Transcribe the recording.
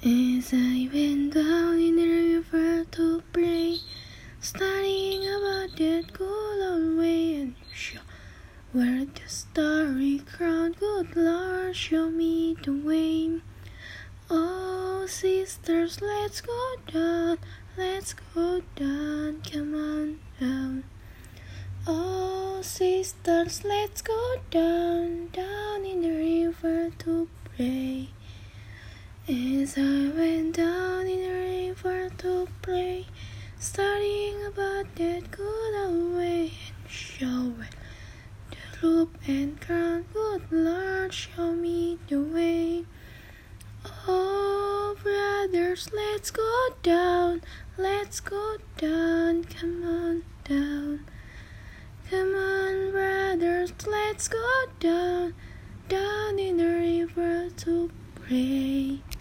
As I went down in the river to pray, studying about that good old way and show where the starry crown, good Lord, show me the way. Oh, sisters, let's go down, let's go down, come on down. Oh, sisters, let's go down, down in the river to pray. As I went down in the river to pray, studying about that good old way and show where the loop and crown, good Lord, show me the way. Oh, brothers, let's go down, let's go down, come on down. Come on, brothers, let's go down, down in the river to pray.